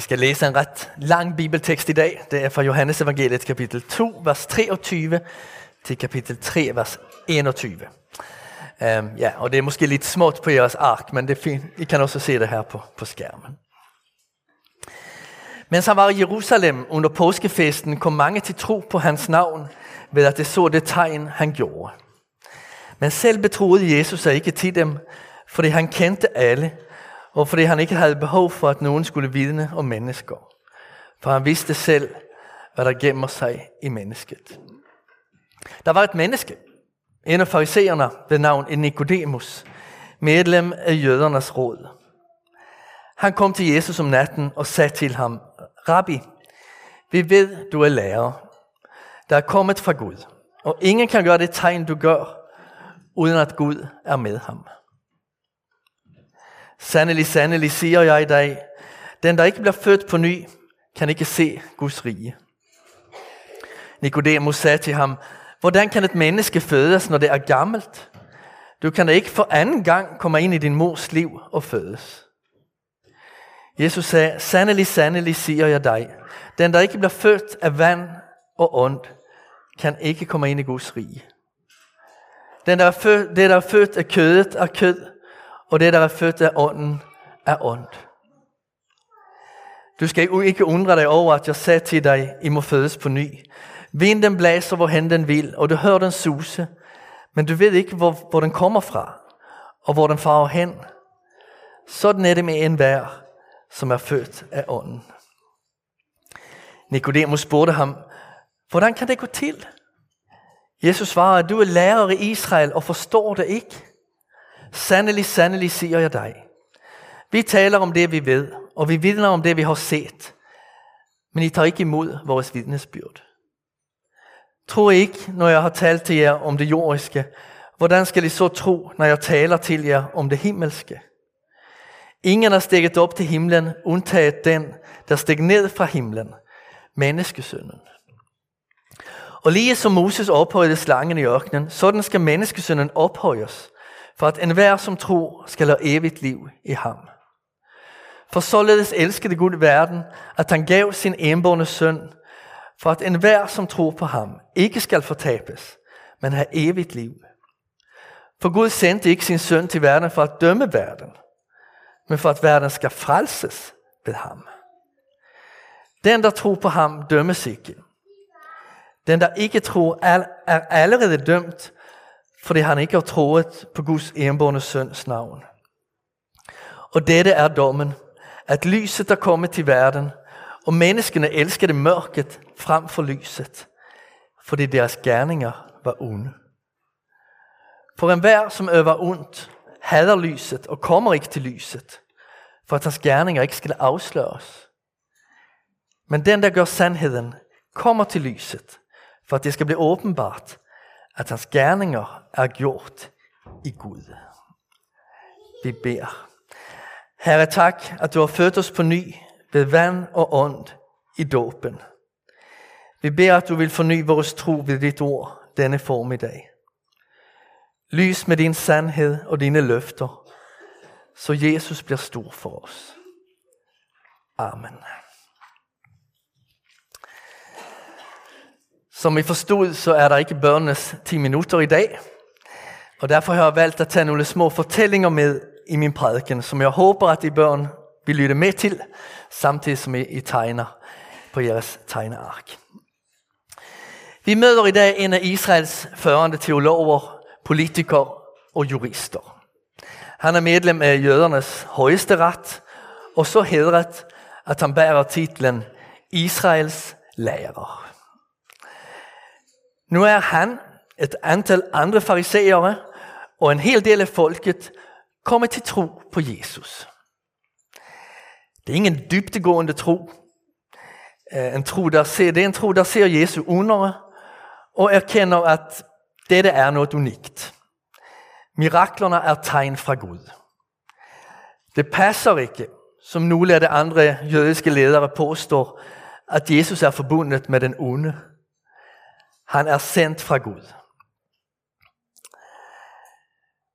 Vi skal læse en ret lang bibeltekst i dag. Det er fra Johannes evangeliet kapitel 2, vers 23 til kapitel 3, vers 21. Um, øhm, ja, og det er måske lidt småt på jeres ark, men det er fint. I kan også se det her på, på skærmen. Mens han var i Jerusalem under påskefesten, kom mange til tro på hans navn, ved at det så det tegn, han gjorde. Men selv betroede Jesus sig ikke til dem, fordi han kendte alle, og fordi han ikke havde behov for, at nogen skulle vidne om mennesker. For han vidste selv, hvad der gemmer sig i mennesket. Der var et menneske, en af farisererne ved navn Nicodemus, medlem af jødernes råd. Han kom til Jesus om natten og sagde til ham, Rabbi, vi ved, du er lærer, der er kommet fra Gud, og ingen kan gøre det tegn, du gør, uden at Gud er med ham. Sandelig, sandelig, siger jeg i dag, den der ikke bliver født på ny, kan ikke se Guds rige. Nikodemus sagde til ham, hvordan kan et menneske fødes, når det er gammelt? Du kan da ikke for anden gang komme ind i din mors liv og fødes. Jesus sagde, sandelig, sandelig, siger jeg dig, den der ikke bliver født af vand og ondt, kan ikke komme ind i Guds rige. Den, der er født, det, der er født af kødet, er kød, og det, der er født af ånden, er ondt. Du skal ikke undre dig over, at jeg sagde til dig, I må fødes på ny. Vinden blæser, hvorhen den vil, og du hører den suse, men du ved ikke, hvor, hvor den kommer fra, og hvor den farer hen. Sådan er det med en vær, som er født af ånden. Nikodemus spurgte ham, hvordan kan det gå til? Jesus svarede, du er lærer i Israel og forstår det ikke. Sandelig, sandelig siger jeg dig. Vi taler om det, vi ved, og vi vidner om det, vi har set. Men I tager ikke imod vores vidnesbyrd. Tro ikke, når jeg har talt til jer om det jordiske. Hvordan skal I så tro, når jeg taler til jer om det himmelske? Ingen er stikket op til himlen, undtaget den, der steg ned fra himlen, menneskesønnen. Og lige som Moses ophøjede slangen i ørkenen, sådan skal menneskesønnen ophøjes, for at enhver som tror skal have evigt liv i ham. For således elskede Gud verden, at han gav sin enborne søn, for at enhver som tror på ham ikke skal fortabes, men have evigt liv. For Gud sendte ikke sin søn til verden for at dømme verden, men for at verden skal frelses ved ham. Den, der tror på ham, dømmes ikke. Den, der ikke tror, er allerede dømt, fordi han ikke har troet på Guds enbårne søns navn. Og dette er dommen, at lyset er kommet til verden, og menneskene elskede mørket frem for lyset, fordi deres gerninger var onde. For enhver, som øver ondt, hader lyset og kommer ikke til lyset, for at hans gerninger ikke skal afsløres. Men den, der gør sandheden, kommer til lyset, for at det skal blive åbenbart, at hans gerninger er gjort i Gud. Vi beder. Herre, tak, at du har født os på ny ved vand og ånd i dåben. Vi beder, at du vil forny vores tro ved dit ord denne formiddag. Lys med din sandhed og dine løfter, så Jesus bliver stor for os. Amen. Som I forstod, så er der ikke børnenes 10 minutter i dag. Og derfor har jeg valgt at tage nogle små fortællinger med i min prædiken, som jeg håber, at de børn vil lytte med til, samtidig som I tegner på jeres tegneark. Vi møder i dag en af Israels førende teologer, politikere og jurister. Han er medlem af jødernes højeste ret, og så hedret, at han bærer titlen Israels lærer. Nu er han, et antal andre farisæere og en hel del af folket kommet til tro på Jesus. Det er ingen dybtegående tro. Eh, en tro, der ser, det er en tro, der ser Jesu under og erkender, at dette er noget unikt. Miraklerne er tegn fra Gud. Det passer ikke, som nogle af de andre jødiske ledere påstår, at Jesus er forbundet med den onde. Han er sendt fra Gud.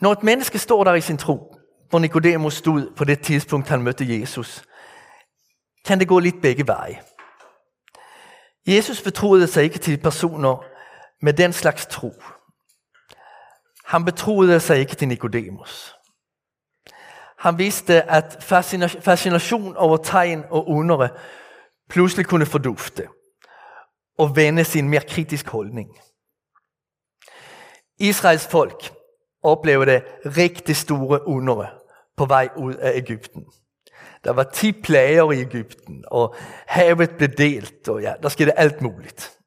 Når et menneske står der i sin tro, hvor Nicodemus stod på det tidspunkt, han mødte Jesus, kan det gå lidt begge veje. Jesus betroede sig ikke til personer med den slags tro. Han betroede sig ikke til Nikodemus. Han vidste, at fascination over tegn og undere pludselig kunne fordufte og vende sin mere kritisk holdning. Israels folk oplevede rigtig store under på vej ud af Ægypten. Der var ti plager i Ægypten, og havet blev delt, og ja, der skete alt muligt.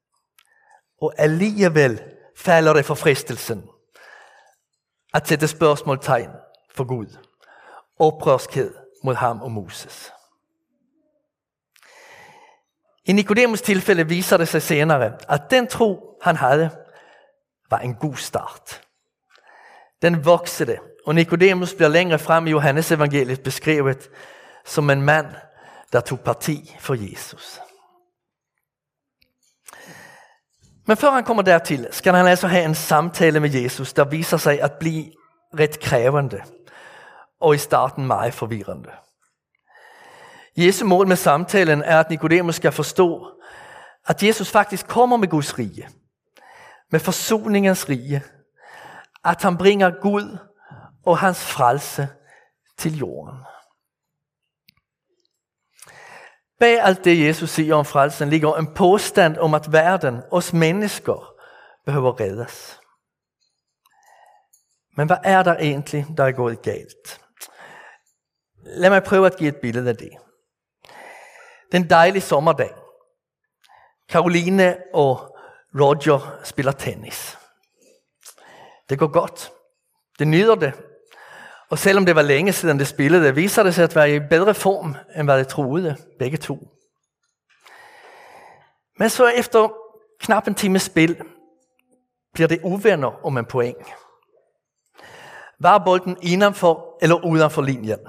Og alligevel falder det for fristelsen at sætte spørgsmålstegn for Gud. Oprørskhed mod ham og Moses. I Nikodemus tilfælde viser det sig senere, at den tro, han havde, var en god start. Den voksede, og Nikodemus bliver længere frem i Johannes evangeliet beskrevet som en mand, der tog parti for Jesus. Men før han kommer dertil, skal han altså have en samtale med Jesus, der viser sig at blive ret krævende og i starten meget forvirrende. Jesu mål med samtalen er, at Nikodemus skal forstå, at Jesus faktisk kommer med Guds rige, med forsoningens rige, at han bringer Gud og hans frelse til jorden. Bag alt det, Jesus siger om frelsen, ligger en påstand om, at verden, os mennesker, behøver reddes. Men hvad er der egentlig, der er gået galt? Lad mig prøve at give et billede af det. Den dejlige sommerdag. Karoline og Roger spiller tennis. Det går godt. Det nyder det. Og selvom det var længe siden det spillede, viser det sig at være i bedre form, end hvad det troede, begge to. Men så efter knap en times spil, bliver det uvenner om en point. Var bolden indenfor eller udenfor linjen?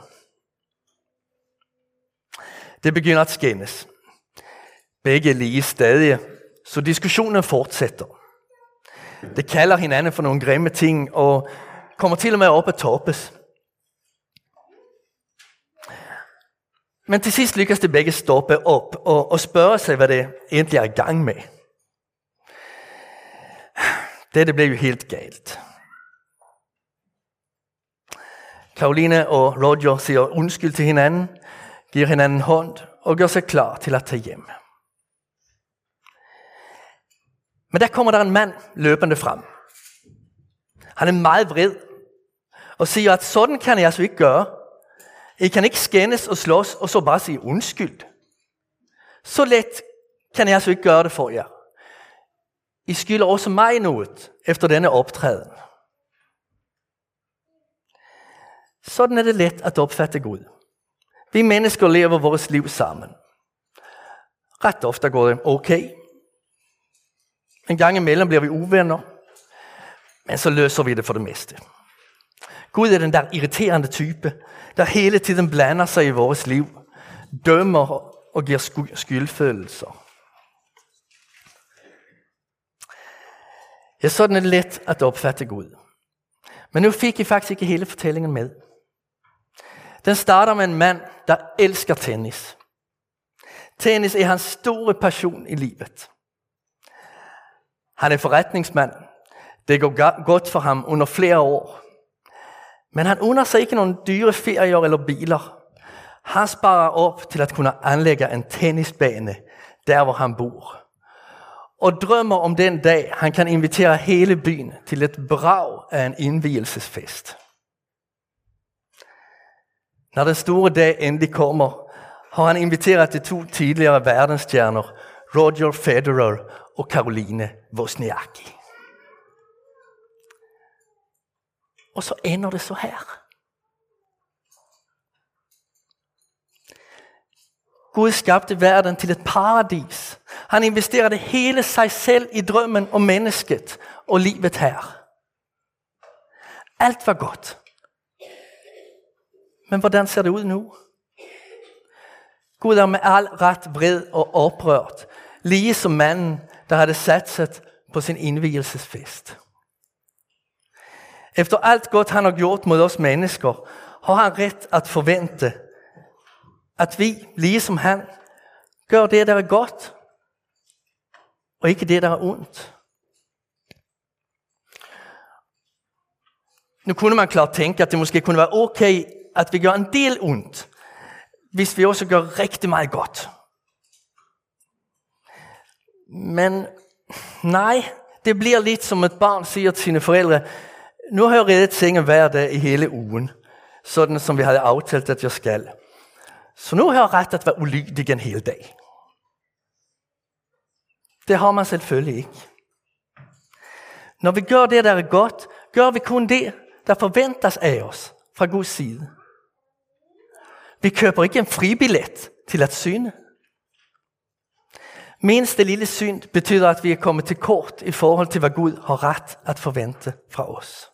Det begynder at skændes. Begge er lige stadig, så diskussionen fortsætter. Det kalder hinanden for nogle grimme ting, og kommer til og med op at toppes. Men til sidst lykkes det begge stoppe op og, og spørge sig, hvad det egentlig er i gang med. Det, det blev jo helt galt. Karoline og Roger siger undskyld til hinanden, giver hinanden hånd og gør sig klar til at tage hjem. Men der kommer der en mand løbende frem. Han er meget vred og siger, at sådan kan jeg altså ikke gøre. I kan ikke skændes og slås og så bare sige undskyld. Så let kan jeg altså ikke gøre det for jer. I skylder også mig noget efter denne optræden. Sådan er det let at opfatte Gud. Vi mennesker lever vores liv sammen. Ret ofte går det okay. En gang imellem bliver vi uvenner, men så løser vi det for det meste. Gud er den der irriterende type, der hele tiden blander sig i vores liv, dømmer og giver skyldfølelser. Ja, sådan er det let at opfatte Gud. Men nu fik I faktisk ikke hele fortællingen med. Den starter med en mand, der elsker tennis. Tennis er hans store passion i livet. Han er forretningsmand. Det går godt for ham under flere år. Men han under sig ikke nogen dyre ferier eller biler. Han sparer op til at kunne anlægge en tennisbane der, hvor han bor. Og drømmer om den dag, han kan invitere hele byen til et brag af en indvielsesfest. Når den store dag endelig kommer, har han inviteret de to tidligere verdensstjerner, Roger Federer og Caroline Wozniacki. Og så ender det så her. Gud skabte verden til et paradis. Han investerede hele sig selv i drømmen om mennesket og livet her. Alt var godt. Men hvordan ser det ud nu? Gud er med al ret vred og oprørt, lige som manden, der havde satset på sin indvielsesfest. Efter alt godt han har gjort mod os mennesker, har han ret at forvente, at vi, ligesom han, Gør det, der er godt, og ikke det, der er ondt. Nu kunne man klart tænke, at det måske kunne være okay, at vi gør en del ondt, hvis vi også gør rigtig meget godt. Men nej, det bliver lidt som et barn siger til sine forældre, nu har jeg reddet sengen hver dag i hele ugen, sådan som vi havde aftalt, at jeg skal. Så nu har jeg ret at være ulydig en hel dag. Det har man selvfølgelig ikke. Når vi gør det, der er godt, gør vi kun det, der forventes af os fra Guds side. Vi køber ikke en fribillet til at syne. Minste lille synd betyder, at vi er kommet til kort i forhold til, hvad Gud har ret at forvente fra os.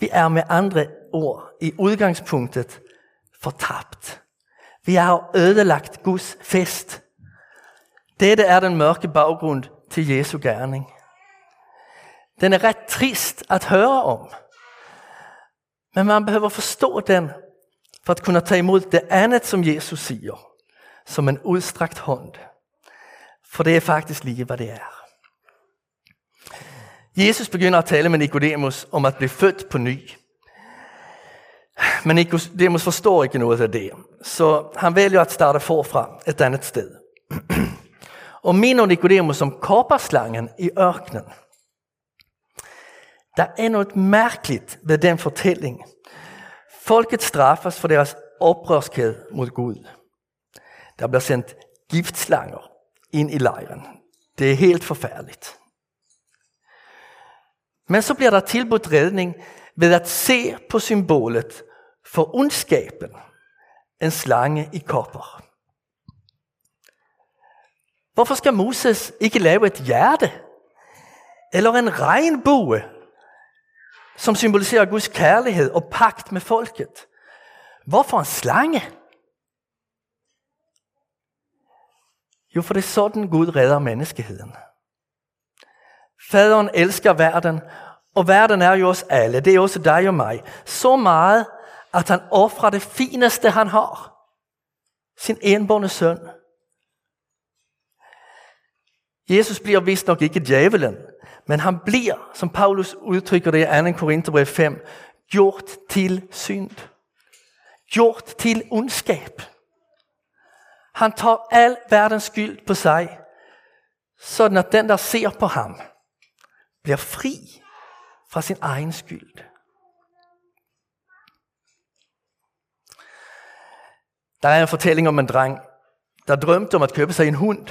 Vi er med andre ord i udgangspunktet fortabt. Vi har ødelagt Guds fest. Dette er den mørke baggrund til Jesu gerning. Den er ret trist at høre om. Men man behøver forstå den for at kunne tage imod det andet, som Jesus siger, som en udstrakt hånd. For det er faktisk lige, hvad det er. Jesus begynder at tale med Nikodemus om at blive født på ny. Men Nikodemus forstår ikke noget af det, så han vælger at starte forfra et andet sted. Og minder Nikodemus om kopperslangen i ørkenen. Der er noget mærkeligt ved den fortælling. Folket straffes for deres oprørskhed mod Gud. Der bliver sendt giftslanger ind i lejren. Det er helt forfærdeligt. Men så bliver der tilbudt redning ved at se på symbolet for ondskaben, en slange i kopper. Hvorfor skal Moses ikke lave et hjerte eller en regnbue, som symboliserer Guds kærlighed og pagt med folket? Hvorfor en slange? Jo, for det er sådan Gud redder menneskeheden. Faderen elsker verden, og verden er jo os alle. Det er også dig og mig. Så meget, at han offrer det fineste, han har. Sin enbårne søn. Jesus bliver vist nok ikke djævelen, men han bliver, som Paulus udtrykker det i 2. Korintherbrev 5, gjort til synd. Gjort til ondskab. Han tager al verdens skyld på sig, sådan at den, der ser på ham, bliver fri fra sin egen skyld. Der er en fortælling om en dreng, der drømte om at købe sig en hund.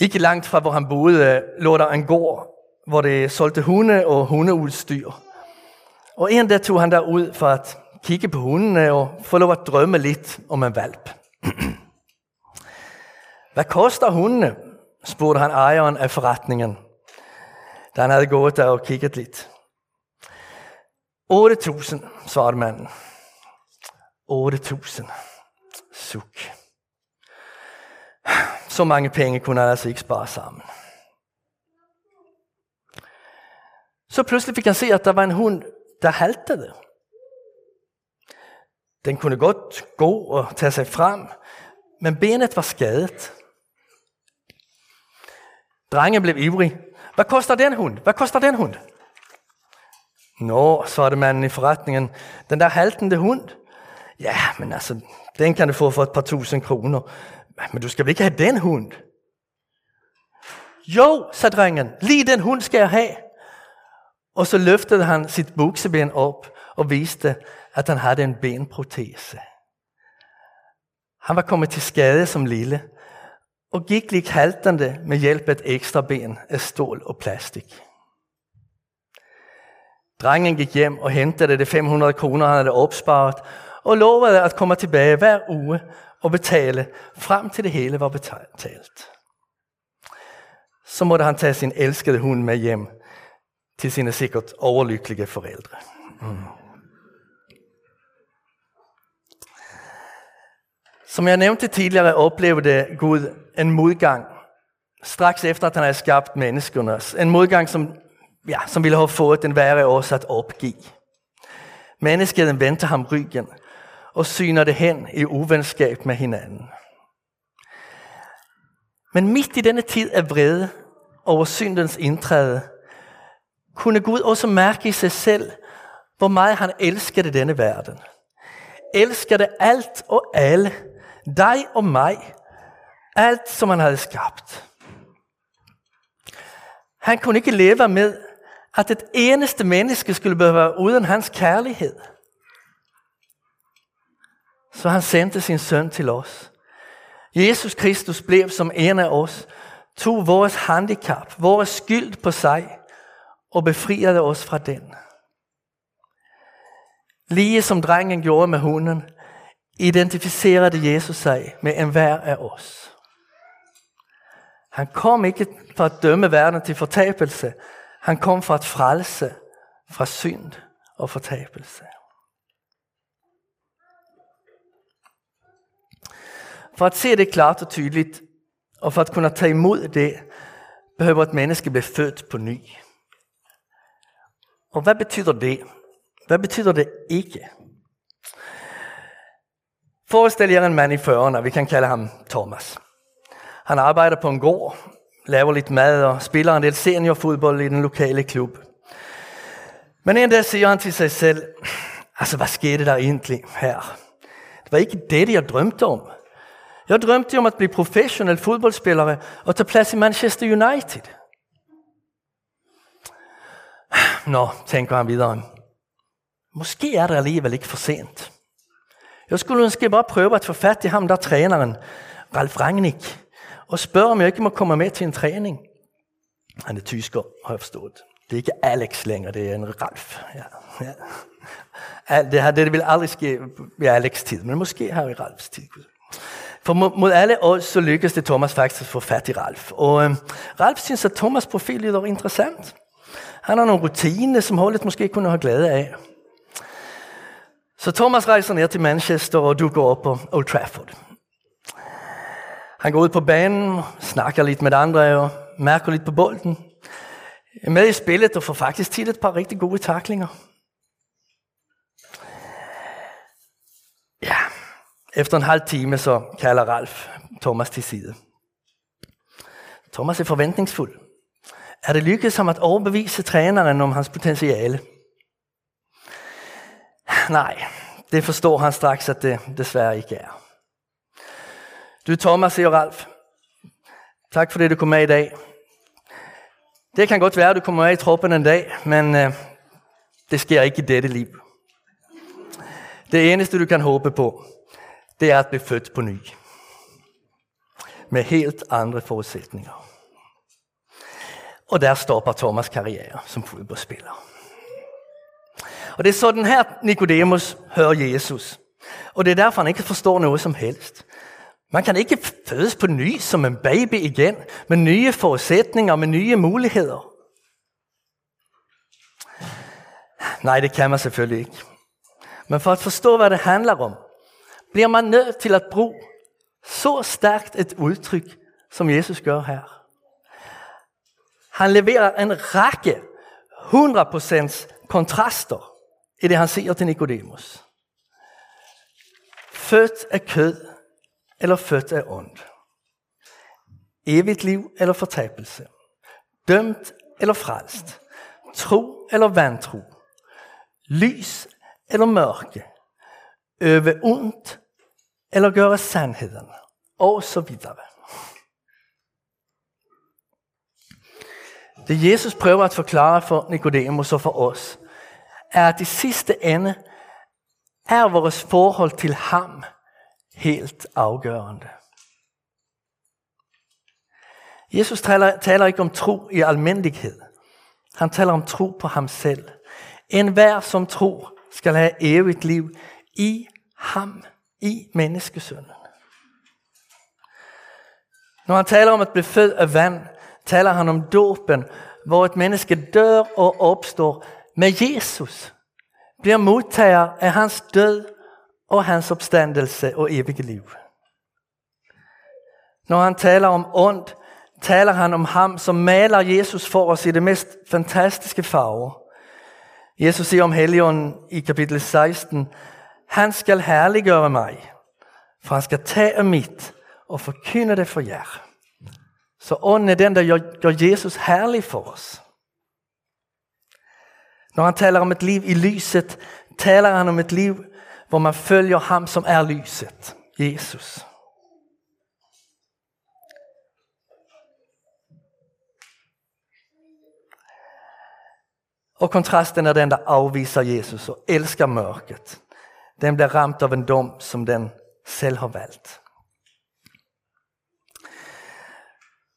Ikke langt fra hvor han boede, øh, lå der en gård, hvor det solgte hunde og hundeudstyr. Og en dag tog han der ud for at kigge på hundene og få lov at drømme lidt om en valp. Hvad koster hundene? spurgte han ejeren af forretningen, da han havde gået der og kigget lidt. 8.000, svarede manden. 8.000. Suk. Så mange penge kunne han altså ikke spare sammen. Så pludselig fik han se, at der var en hund, der haltede. Den kunne godt gå og tage sig frem, men benet var skadet. Drengen blev ivrig. Hvad koster den hund? Hvad koster den hund? Nå, svarede manden i forretningen. Den der haltende hund? Ja, men altså, den kan du få for et par tusind kroner. Men du skal vel ikke have den hund? Jo, sagde drengen, lige den hund skal jeg have. Og så løftede han sit bukseben op og viste, at han havde en benprotese. Han var kommet til skade som lille, og gik lik haltende med hjælp af et ekstra ben af stål og plastik. Drengen gik hjem og hentede de 500 kroner, han havde opsparet, og lovede at komme tilbage hver uge og betale, frem til det hele var betalt. Så måtte han tage sin elskede hund med hjem til sine sikkert overlykkelige forældre. Mm. Som jeg nævnte tidligere, oplevede Gud en modgang straks efter, at han havde skabt menneskerne. En modgang, som, ja, som ville have fået den værre års at opgive. Menneskeheden vendte ham ryggen, og syner det hen i uvenskab med hinanden. Men midt i denne tid af vrede over syndens indtræde, kunne Gud også mærke i sig selv, hvor meget han elskede denne verden. Elskede alt og alle, dig og mig, alt som han havde skabt. Han kunne ikke leve med, at et eneste menneske skulle være uden hans kærlighed. Så han sendte sin søn til os. Jesus Kristus blev som en af os, tog vores handicap, vores skyld på sig og befriede os fra den. Lige som drengen gjorde med hunden, identificerede Jesus sig med enhver af os. Han kom ikke for at dømme verden til fortabelse. Han kom for at frelse fra synd og fortabelse. For at se det klart og tydeligt, og for at kunne tage imod det, behøver et menneske blive født på ny. Og hvad betyder det? Hvad betyder det ikke? Forestil jer en mand i 40'erne, vi kan kalde ham Thomas. Han arbejder på en gård, laver lidt mad og spiller en del seniorfodbold i den lokale klub. Men en dag siger han til sig selv, altså hvad skete der egentlig her? Det var ikke det, jeg drømte om. Jeg drømte om at blive professionel fodboldspiller og tage plads i Manchester United. Nå, tænker han videre. Måske er det alligevel ikke for sent. Jeg skulle måske bare prøve at få fat i ham, der træneren, Ralf Rangnick, og spørge, om jeg ikke må komme med til en træning. Han er tysker, har jeg forstået. Det er ikke Alex længere, det er en Ralf. Ja, ja. Det, her, det vil aldrig ske i Alex tid, men måske her i Ralfs tid. For mod alle odds så lykkedes det Thomas faktisk at få fat i Ralf. Og øh, Ralf synes, at Thomas profil lyder interessant. Han har nogle rutiner, som holdet måske kunne have glæde af. Så Thomas rejser ned til Manchester, og du går op på Old Trafford. Han går ud på banen, snakker lidt med andre og mærker lidt på bolden. Er med i spillet og får faktisk tit et par rigtig gode taklinger. Efter en halv time så kalder Ralf Thomas til side. Thomas er forventningsfuld. Er det lykkedes ham at overbevise træneren om hans potentiale? Nej, det forstår han straks, at det desværre ikke er. Du Thomas, siger Ralf. Tak for det, du kom med i dag. Det kan godt være, at du kommer med i troppen en dag, men øh, det sker ikke i dette liv. Det eneste, du kan håbe på, det er at blive født på ny. Med helt andre forudsætninger. Og der stopper Thomas karriere som fodboldspiller. Og det er sådan her, Nikodemus hører Jesus. Og det er derfor, han ikke forstår noget som helst. Man kan ikke fødes på ny som en baby igen, med nye forudsætninger, med nye muligheder. Nej, det kan man selvfølgelig ikke. Men for at forstå, hvad det handler om, bliver man nødt til at bruge så stærkt et udtryk, som Jesus gør her. Han leverer en række 100% kontraster i det, han siger til Nikodemus. Født af kød eller født af ånd. Evigt liv eller fortabelse. Dømt eller frelst. Tro eller vantro. Lys eller mørke. Øve ondt eller gøre sandheden. Og så videre. Det Jesus prøver at forklare for Nikodemus og for os, er at i sidste ende er vores forhold til ham helt afgørende. Jesus taler, taler ikke om tro i almindelighed. Han taler om tro på ham selv. En hver som tror skal have evigt liv i ham, i menneskesønnen. Når han taler om at blive født af vand, taler han om dåben, hvor et menneske dør og opstår med Jesus, bliver modtager af hans død og hans opstandelse og evige liv. Når han taler om ondt, taler han om ham, som maler Jesus for os i det mest fantastiske farver. Jesus siger om Helligånden i kapitel 16, han skal herliggøre mig, for han skal tage mitt og forkynde det for jer. Så ånden er den, der gør Jesus herlig for os. Når han taler om et liv i lyset, taler han om et liv, hvor man følger ham, som er lyset, Jesus. Og kontrasten er den, der afviser Jesus og elsker mørket. Den bliver ramt av en dom, som den selv har valgt.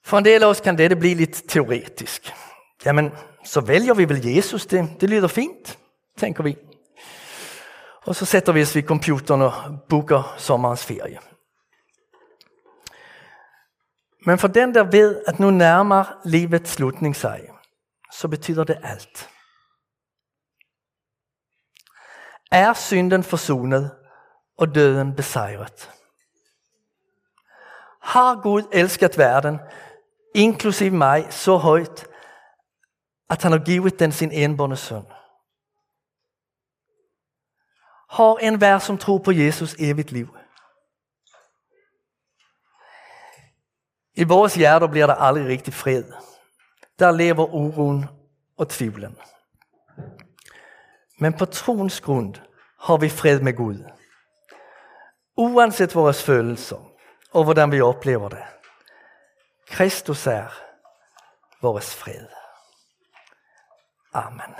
For en del af os kan dette blive lidt teoretisk. Jamen, så vælger vi vel Jesus, det, det lyder fint, tænker vi. Og så sætter vi os ved computeren og booker sommerens ferie. Men for den, der ved, at nu nærmer livets slutning sig, så betyder det alt. Er synden forsonet og døden besejret? Har Gud elsket verden, inklusive mig, så højt, at han har givet den sin enbårne søn? Har en värld som tror på Jesus, evigt liv? I vores hjerter bliver der aldrig rigtig fred. Der lever uroen og tvivlen. Men på troens grund har vi fred med Gud. Uanset vores følelser og hvordan vi oplever det. Kristus er vores fred. Amen.